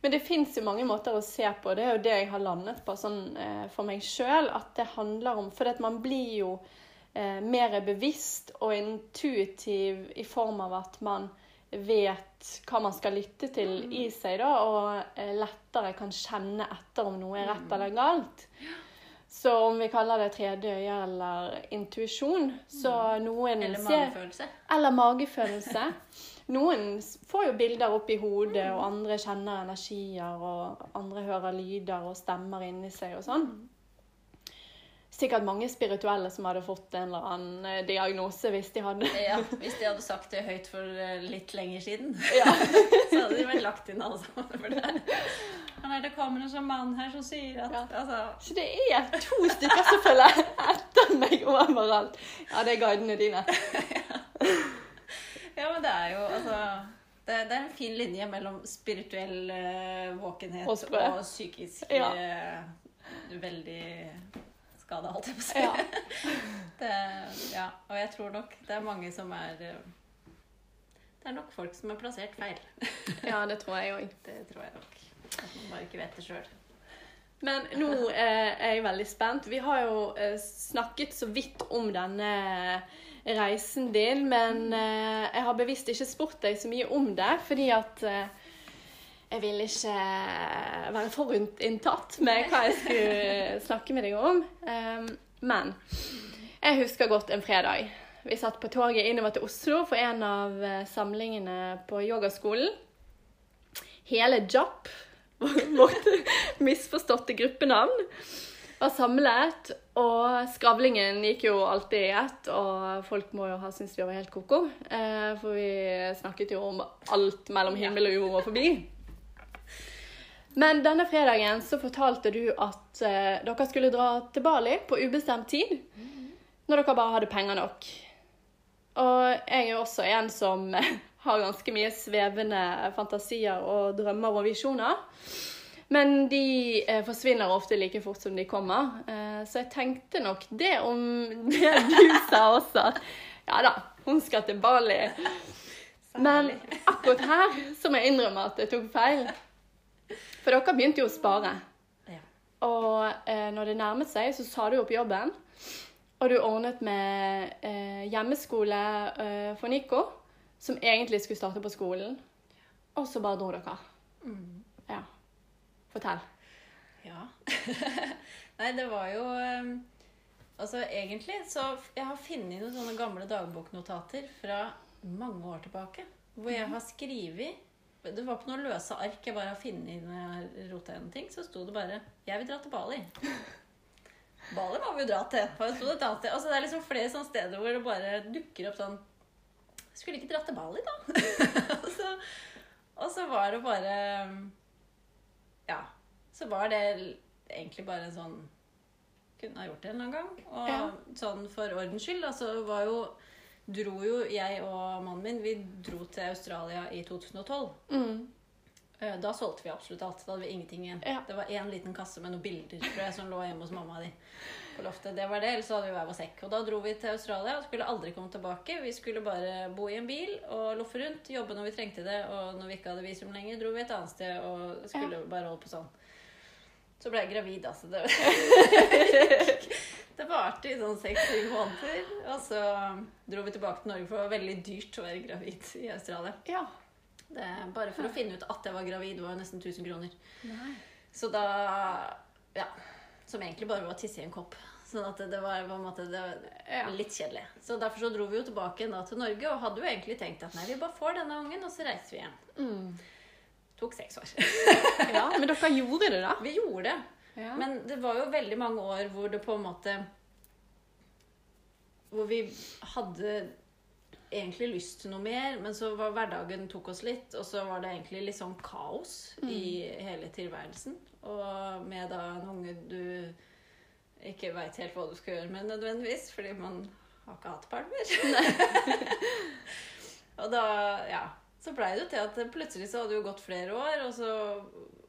S1: Men det fins jo mange måter å se på. Det er jo det jeg har landet på sånn, eh, for meg sjøl. At det handler om For man blir jo eh, mer bevisst og intuitiv i form av at man vet hva man skal lytte til i seg, da, og eh, lettere kan kjenne etter om noe er rett eller galt. Så om vi kaller det tredje øye eller intuisjon, så noen
S2: Eller magefølelse.
S1: eller magefølelse. Noen får jo bilder opp i hodet, og andre kjenner energier, og andre hører lyder og stemmer inni seg og sånn. Sikkert mange spirituelle som hadde fått en eller annen eh, diagnose hvis de hadde
S2: Ja, Hvis de hadde sagt det høyt for eh, litt lenger siden,
S1: Ja.
S2: så hadde de vært lagt inn alle sammen. For det. Men er det kommer en sånn mann her som sier at
S1: Ja.
S2: altså,
S1: Så det er to stykker som følger etter meg overalt. Ja, det er guidene dine.
S2: Ja, men det er jo altså det, det er en fin linje mellom spirituell eh, våkenhet
S1: Og
S2: og, psykisk
S1: Ja.
S2: veldig skada, holdt jeg på å si.
S1: Ja.
S2: Det, ja, og jeg tror nok det er mange som er eh, Det er nok folk som er plassert feil.
S1: ja, det tror jeg òg.
S2: Det tror jeg nok. At man bare ikke vet det sjøl.
S1: Men nå eh, er jeg veldig spent. Vi har jo eh, snakket så vidt om denne reisen din, men eh, jeg har bevisst ikke spurt deg så mye om det, fordi at jeg vil ikke være forutinntatt med hva jeg skulle snakke med deg om. Um, men jeg husker godt en fredag. Vi satt på toget innover til Oslo for en av eh, samlingene på yogaskolen. Hele JAP, vårt misforståtte gruppenavn, var samlet. Og skravlingen gikk jo alltid i ett, og folk må jo ha syntes vi var helt ko-ko. Eh, for vi snakket jo om alt mellom himmel og jord og forbi. Men denne fredagen så fortalte du at eh, dere skulle dra til Bali på ubestemt tid. Når dere bare hadde penger nok. Og jeg er jo også en som har ganske mye svevende fantasier og drømmer og visjoner. Men de eh, forsvinner ofte like fort som de kommer. Eh, så jeg tenkte nok det om det du sa også. at Ja da, hun skal til Bali. Men akkurat her så må jeg innrømme at jeg tok feil. For dere begynte jo å spare.
S2: Ja.
S1: Og eh, når det nærmet seg, så sa du opp jobben. Og du ordnet med eh, hjemmeskole eh, for Nico, som egentlig skulle starte på skolen. Og så bare dro dere.
S2: Mm.
S1: Ja. Fortell.
S2: Ja. Nei, det var jo eh, Altså, egentlig så Jeg har funnet noen sånne gamle dagboknotater fra mange år tilbake. Hvor jeg har skrevet Det var på noen løse ark jeg bare har funnet når jeg har rota gjennom ting. Så sto det bare 'Jeg vil dra til Bali'. Bali må vi jo dra til. For det sto et annet sted. Altså, det er liksom flere sånne steder hvor det bare dukker opp sånn Skulle ikke dra til Bali, da? og, så, og så var det bare Ja. Så var det egentlig bare en sånn Kunne ha gjort det en eller annen gang. Og
S1: Ja.
S2: sånn for ordens skyld, altså var jo Dro jo jeg og mannen min Vi dro til Australia i 2012.
S1: Mm.
S2: Eh, Da solgte vi absolutt alt. Da hadde vi ingenting igjen.
S1: Ja.
S2: Det var én liten kasse med noen bilder tror jeg, som lå hjemme hos mamma di. på loftet. Det var det, Ellers hadde vi hver vår sekk. Og da dro vi til Australia og skulle aldri komme tilbake. Vi skulle bare bo i en bil og loffe rundt, jobbe når vi trengte det. Og når vi ikke hadde visum lenger, dro vi et annet sted og skulle bare holde på sånn. Så ble jeg gravid, altså. Det, det varte i sånn seks-syv måneder. Og så dro vi tilbake til Norge, for det var veldig dyrt å være gravid i Australia.
S1: Ja.
S2: Det, bare for å finne ut at jeg var gravid, var jo nesten 1000 kroner.
S1: Nei.
S2: Så da Ja. Som egentlig bare var å tisse i en kopp. Sånn at det var måte det var litt kjedelig. Så derfor så dro vi jo tilbake da til Norge og hadde jo egentlig tenkt at nei, vi bare får denne ungen, og så reiser vi hjem.
S1: Mm.
S2: Tok seks år.
S1: ja. Men dere gjorde det, da?
S2: Vi gjorde det.
S1: Ja.
S2: Men det var jo veldig mange år hvor det på en måte Hvor vi hadde egentlig lyst til noe mer, men så var hverdagen tok oss litt, og så var det egentlig litt sånn kaos i hele tilværelsen. Og med da en unge du ikke veit helt hva du skal gjøre med nødvendigvis, fordi man har ikke hatt barn mer. og da, ja Så blei det jo til at plutselig så hadde jo gått flere år, og så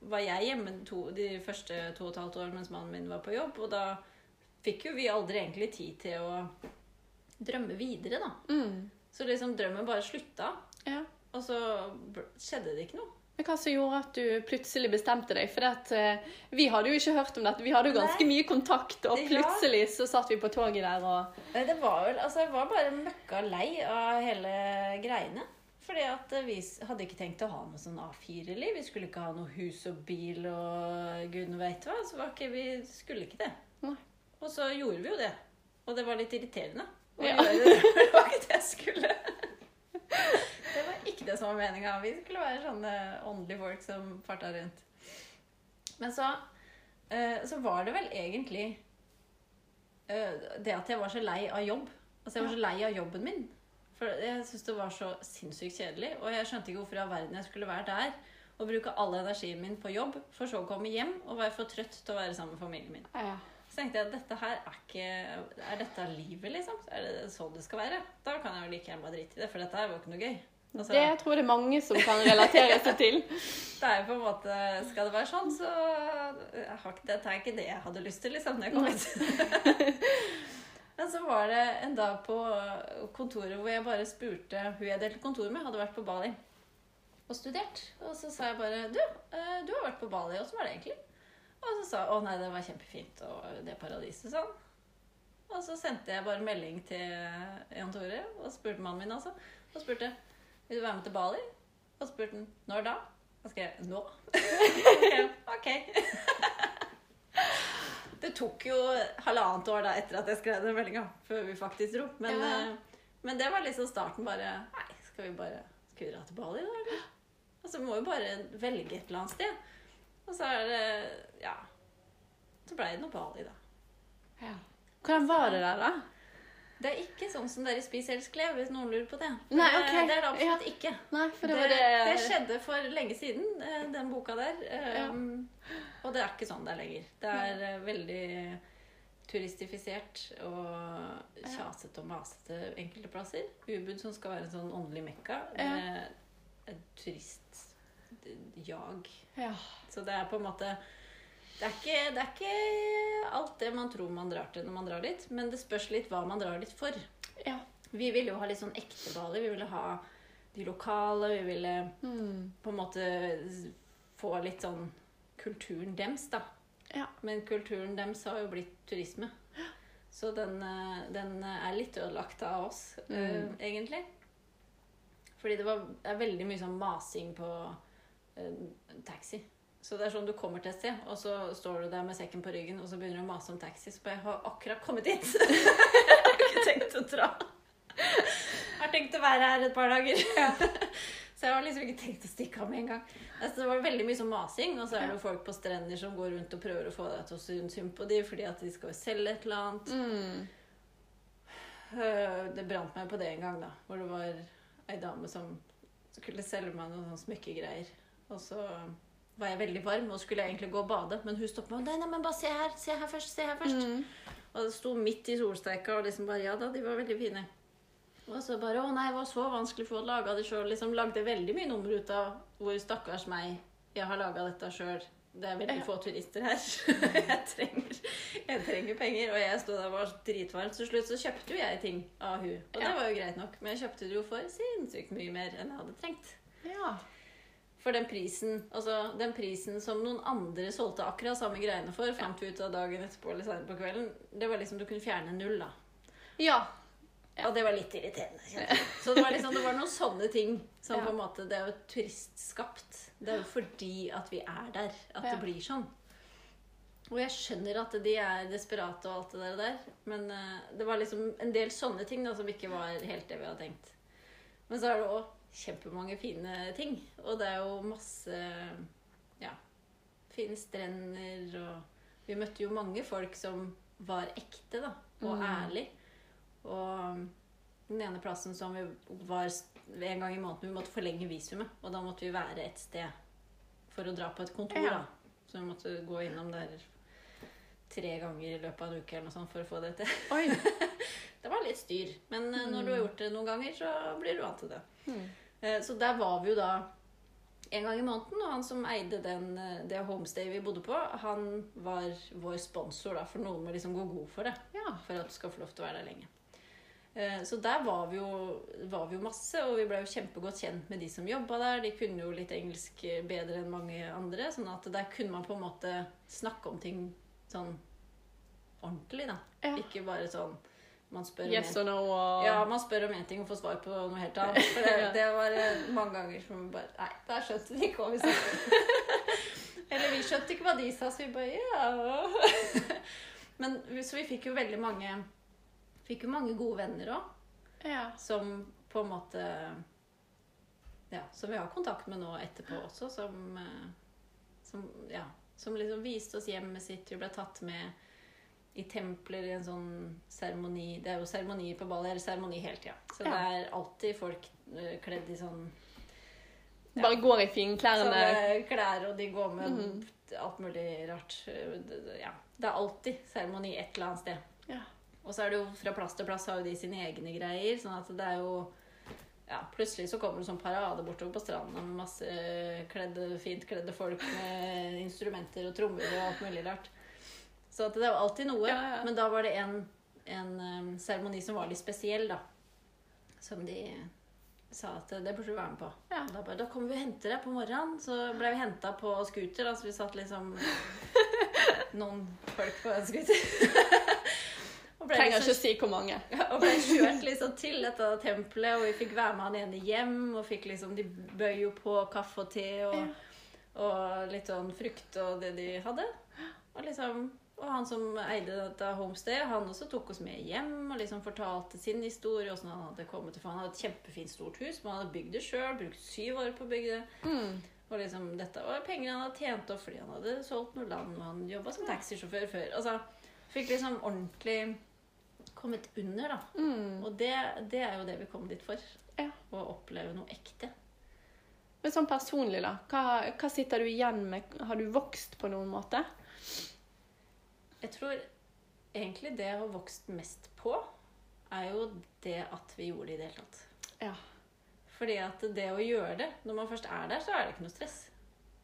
S2: var jeg hjemme to, de første to og et halvt år mens mannen min var på jobb, og da fikk jo vi aldri egentlig tid til å drømme videre, da.
S1: Mm.
S2: Så liksom drømmen bare slutta,
S1: ja.
S2: og så skjedde det ikke noe.
S1: Men hva som gjorde at du plutselig bestemte deg? For at, eh, vi hadde jo ikke hørt om dette. Vi hadde jo ganske mye kontakt, og plutselig så satt vi på toget der og
S2: Nei, Det var vel, altså Jeg var bare møkka lei av hele greiene. Fordi at vi hadde ikke tenkt å ha noe sånn A4-liv. Vi skulle ikke ha noe hus og bil og gudene veit hva. Så var ikke, vi skulle ikke det.
S1: Nei.
S2: Og så gjorde vi jo det. Og det var litt irriterende. Og
S1: Ja.
S2: det. Det var ikke det jeg skulle. Det var ikke det som var meninga. Vi skulle være sånne åndelige folk som farta rundt. Men så, eh, så var det vel egentlig eh, det at jeg var så lei av jobb. Altså Jeg var så lei av jobben min. For jeg syntes det var så sinnssykt kjedelig. Og jeg skjønte ikke hvorfor i all verden jeg skulle være der og bruke all energien min på jobb, for så å komme hjem og være for trøtt til å være sammen med familien min.
S1: ja.
S2: Så tenkte jeg at dette her er ikke Er dette livet, liksom? Er det sånn det skal være? Da kan jeg jo like gjerne bare drite i det, for dette her var ikke noe gøy. Altså,
S1: Det tror jeg det er mange som kan relatere seg til.
S2: det er jo på en måte Skal det være sånn, så jeg har ikke, Dette er ikke det jeg hadde lyst til, liksom, når jeg kom hit. Men så var det en dag på kontoret hvor jeg bare spurte Hun jeg delte kontor med, hadde vært på Bali og studert. Og så sa jeg bare Du, eh, du har vært på Bali. Åssen var det egentlig? Og så sa hun å nei, det var kjempefint, og det paradiset sånn. Og så sendte jeg bare melding til Jan Tore og spurte mannen min, altså. Og spurte vil du være med til Bali. Og spurte han når da? Og skrev jeg nå. ok. Det tok jo halvannet år da etter at jeg skrev den meldinga, før vi faktisk dro. Men,
S1: Ja.
S2: eh, men det var liksom starten bare Nei, skal vi bare Skal vi dra til Bali, da? eller? så vi må vi bare velge et eller annet sted. Og så er det Ja. Så blei det noe Bali, da.
S1: Ja. Hvordan var det der, da?
S2: Det er ikke sånn som dere spiser elsk lev, hvis noen lurer på det.
S1: Nei,
S2: okay.
S1: ok.
S2: Det er det absolutt ikke.
S1: Nei, det
S2: Det, det, skjedde for lenge siden, eh, den boka der. Um, Og det er ikke sånn det er lenger. Det er ja. veldig turistifisert og kjasete og masete enkelte plasser. Ubud som skal være en sånn åndelig mekka.
S1: Ja.
S2: med turistjag.
S1: Ja.
S2: Så det er på en måte det er, ikke, det er ikke alt det man tror man drar til når man drar dit, men det spørs litt hva man drar dit for.
S1: ja.
S2: Vi ville jo ha litt sånn ekte Bali. Vi ville ha de lokale. Vi ville
S1: Mm.
S2: på en måte få litt sånn kulturen dems, da.
S1: Ja.
S2: Men kulturen dems har jo blitt turisme. Så den, eh, den er litt ødelagt av oss, eh,
S1: Mm.
S2: egentlig. Fordi det var, er veldig mye sånn masing på uh, taxi. Så det er sånn du kommer til et sted, og så står du der med sekken på ryggen, og så begynner du å mase om taxi. Så bare, jeg har akkurat kommet hit! jeg har ikke tenkt å dra. Jeg har tenkt å være her et par dager. Så jeg har liksom ikke tenkt å stikke av med en gang. Altså, det var veldig mye sånn masing, og så er det jo folk på strender som går rundt og prøver å få deg til å synes synd på dem fordi at de skal jo selge et eller annet.
S1: Mm.
S2: Øh, Det brant meg på det en gang, da. Hvor det var ei dame som skulle selge meg noen sånne smykkegreier. Og så var jeg veldig varm og skulle jeg egentlig gå og bade, men hun stoppet meg. Nei, nei, men bare se her. Se her først. Se her først.
S1: Mm.
S2: Og det sto midt i solsteika og liksom bare Ja da, de var veldig fine. Og så bare Å nei, det var så vanskelig for å lage det sjøl. Liksom lagde veldig mye nummer ut av hvor stakkars meg, jeg har laga dette sjøl. Det er veldig
S1: Ja.
S2: få turister her. jeg, trenger, jeg trenger penger. Og jeg sto der og var dritvarm. Til slutt så kjøpte jo jeg ting av hun. Og det var jo greit nok. Men jeg kjøpte det jo for sinnssykt mye mer enn jeg hadde trengt.
S1: Ja.
S2: For den prisen, altså den prisen som noen andre solgte akkurat samme greiene for, fant vi ut av dagen etterpå eller senere på kvelden, det var liksom du kunne fjerne null, da.
S1: Ja. Ja.
S2: Og det var litt irriterende. Ja. Så det var, liksom, det var noen sånne ting som
S1: Ja.
S2: på en måte Det er jo turistskapt. Det er jo fordi at vi er der, at det blir sånn. Og jeg skjønner at de er desperate og alt det der, der men eh, det var liksom en del sånne ting da, som ikke var helt det vi hadde tenkt. Men så er det òg kjempemange fine ting. Og det er jo masse ja, fine strender og Vi møtte jo mange folk som var ekte, da. Og
S1: Mm.
S2: ærlig. Og den ene plassen som vi var en gang i måneden Vi måtte forlenge visumet, og da måtte vi være et sted for å dra på et kontor.
S1: Ja.
S2: da. Så vi måtte gå innom der tre ganger i løpet av en uke eller noe sånt for å få det til.
S1: Oi.
S2: Det var litt styr, men eh, når du har gjort det noen ganger, så blir du vant til det.
S1: Mm.
S2: Eh, Så der var vi jo da en gang i måneden, og han som eide den, eh, det homestayet vi bodde på, han var vår sponsor, da, for noen må liksom gå god for det.
S1: Ja.
S2: For at du skal få lov til å være der lenge. Eh, Så der var vi, jo, var vi jo masse, og vi ble jo kjempegodt kjent med de som jobba der. De kunne jo litt engelsk bedre enn mange andre, sånn at der kunne man på en måte snakke om ting sånn ordentlig, da.
S1: Ja.
S2: Ikke bare sånn man spør
S1: Yes
S2: en
S1: no og
S2: ja, man spør om én ting og får svar på noe helt annet. For det, det var eh, mange ganger som bare Nei, der skjønte de ikke hva vi sa. Eller vi skjønte ikke hva de sa, så vi bare Ja. Men, så vi fikk jo veldig mange Fikk jo mange gode venner òg,
S1: Ja.
S2: som på en måte Ja, som vi har kontakt med nå etterpå også, som eh, Som, ja, som liksom viste oss hjemmet sitt. Vi ble tatt med i templer i en sånn seremoni. Det er jo seremoni på ball, eller seremoni hele tida. Så
S1: Ja.
S2: det er alltid folk eh, kledd i sånn Ja.
S1: Bare går i finklærne.
S2: klær, og de går med
S1: Mhm.
S2: alt mulig rart. Ja. Det er alltid seremoni et eller annet sted.
S1: Ja.
S2: Og så er det jo fra plass til plass har jo de sine egne greier. sånn at det er jo ja, Plutselig så kommer det sånn parade bortover på stranda med masse kledde, fint kledde folk med instrumenter og trommer og alt mulig rart. Så det jo alltid noe.
S1: Ja, ja.
S2: Men da var det en en um, seremoni som var litt spesiell, da. Som de sa at det burde du være med på.
S1: Ja.
S2: Da, bare, da kommer vi og henter deg på morgenen. Så ble vi henta på scooter. Altså vi satt liksom noen folk på en scooter.
S1: Trenger
S2: liksom-
S1: ikke å si hvor mange.
S2: og ble kjørt liksom til dette tempelet, og vi fikk være med han ene hjem. Og fikk liksom, De bøy jo på kaffe og te og, og litt sånn frukt og det de hadde. Og liksom og han som eide dette homestedet, han også tok oss med hjem og liksom fortalte sin historie. Hvordan han hadde kommet til, for han hadde et kjempefint, stort hus, men han hadde bygd det sjøl. Brukt syv år på å bygge det.
S1: Mm.
S2: Og liksom, dette var penger han hadde tjent opp fordi han hadde solgt noe land, og han jobba som taxisjåfør før. Altså, fikk liksom ordentlig kommet under, da.
S1: Mm.
S2: Og det, det er jo det vi kom dit for.
S1: Ja.
S2: Å oppleve noe ekte.
S1: Men sånn personlig, da. Hva, hva sitter du igjen med? Har du vokst på noen måte?
S2: Jeg tror egentlig det jeg har vokst mest på, er jo det at vi gjorde det i det hele tatt.
S1: Ja.
S2: Fordi at det å gjøre det, når man først er der, så er det ikke noe stress.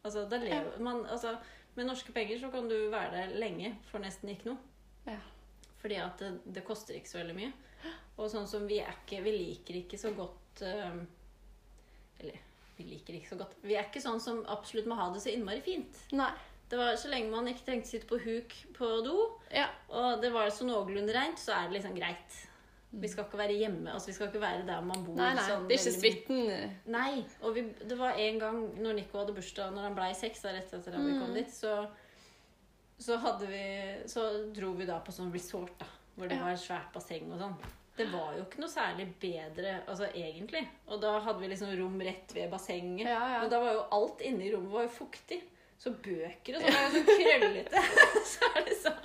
S2: Altså, lever man, altså, med norske penger så kan du være der lenge for nesten ikke noe.
S1: Ja.
S2: Fordi at det, det koster ikke så veldig mye. Og sånn som vi er ikke Vi liker ikke så godt øhm, Eller vi liker ikke så godt. Vi er ikke sånn som absolutt må ha det så innmari fint.
S1: Nei.
S2: Det var Så lenge man ikke trengte å sitte på huk på do,
S1: Ja.
S2: og det var så noenlunde rent, så er det liksom greit. Vi skal ikke være hjemme. altså Vi skal ikke være der man bor.
S1: Nei, nei.
S2: sånn
S1: Det er ikke suiten.
S2: Nei. Og vi, det var en gang når Nico hadde bursdag, når han blei seks, da, rett etter at vi kom
S1: Mm.
S2: dit, så, så vi Så dro vi da på sånn resort, da. Hvor det
S1: Ja.
S2: var et svært basseng og sånn. det var jo ikke noe særlig bedre altså egentlig. Og da hadde vi liksom rom rett ved bassenget.
S1: Ja, ja.
S2: Men da var jo alt inne i rommet var jo fuktig. Så bøker og sånn er jo sånn krøllete. så er det sånn.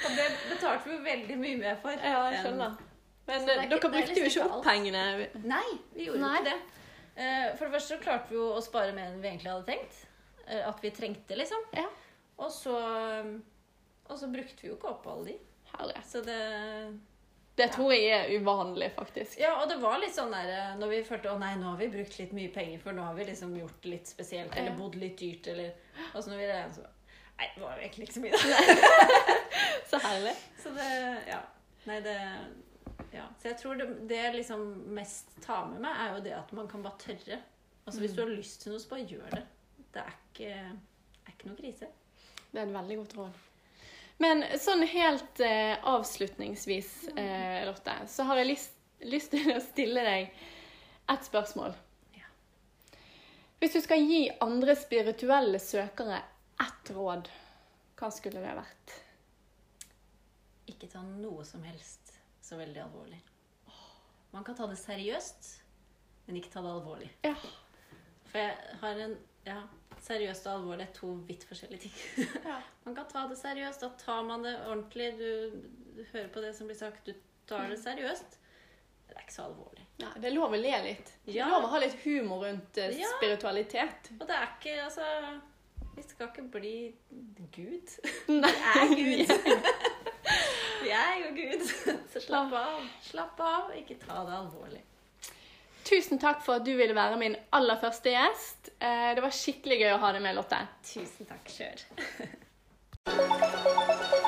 S2: Og det betalte vi jo veldig mye mer for.
S1: Ja, jeg skjønner. Men eh,
S2: ikke-
S1: dere
S2: er
S1: brukte jo
S2: liksom
S1: ikke
S2: ikke
S1: opp pengene.
S2: Nei, vi gjorde
S1: Nei.
S2: ikke det. Eh, For det første så klarte vi jo å spare mer enn vi egentlig hadde tenkt. Eh, At vi trengte, liksom.
S1: Ja.
S2: Og så, og så brukte vi jo ikke opp alle de.
S1: Herre.
S2: Så det
S1: Det tror jeg er uvanlig, faktisk.
S2: Ja, og det var litt sånn der eh, når vi følte å nei, nå har vi brukt litt mye penger, for nå har vi liksom gjort litt spesielt, eller bodd litt dyrt, eller Og så når vi regnet så Nei, det var jo egentlig ikke så mye, da.
S1: Så herlig.
S2: Så det Ja. Nei, det Ja. Så jeg tror det, det jeg liksom mest tar med meg, er jo det at man kan bare tørre. Altså Hvis du har lyst til noe, så bare gjør det. Det er ikke, er ikke noe krise.
S1: Det er en veldig godt råd. Men sånn helt eh, avslutningsvis, eh, Lotte, så har jeg lyst, lyst til å stille deg et spørsmål.
S2: Ja.
S1: Hvis du skal gi andre spirituelle søkere ett råd, hva skulle det vært?
S2: Ikke ta noe som helst så veldig alvorlig. Man kan ta det seriøst, men ikke ta det alvorlig.
S1: Ja.
S2: For jeg har en Ja, seriøst og alvorlig er to vidt forskjellige ting.
S1: Ja.
S2: Man kan ta det seriøst. Da tar man det ordentlig. Du, du hører på det som blir sagt. Du tar det seriøst. Det er ikke så alvorlig.
S1: Ja, det er lov å le litt. Det er lov å ha litt humor rundt eh,
S2: Ja.
S1: spiritualitet.
S2: Og det er ikke Altså Vi skal ikke bli Gud.
S1: Nei.
S2: er Gud. Vi er jo Gud. Så slapp av. Slapp av. Ikke ta det alvorlig.
S1: Tusen takk for at du ville være min aller første gjest. Eh, Det var skikkelig gøy å ha deg med, Lotte.
S2: Tusen takk sjøl.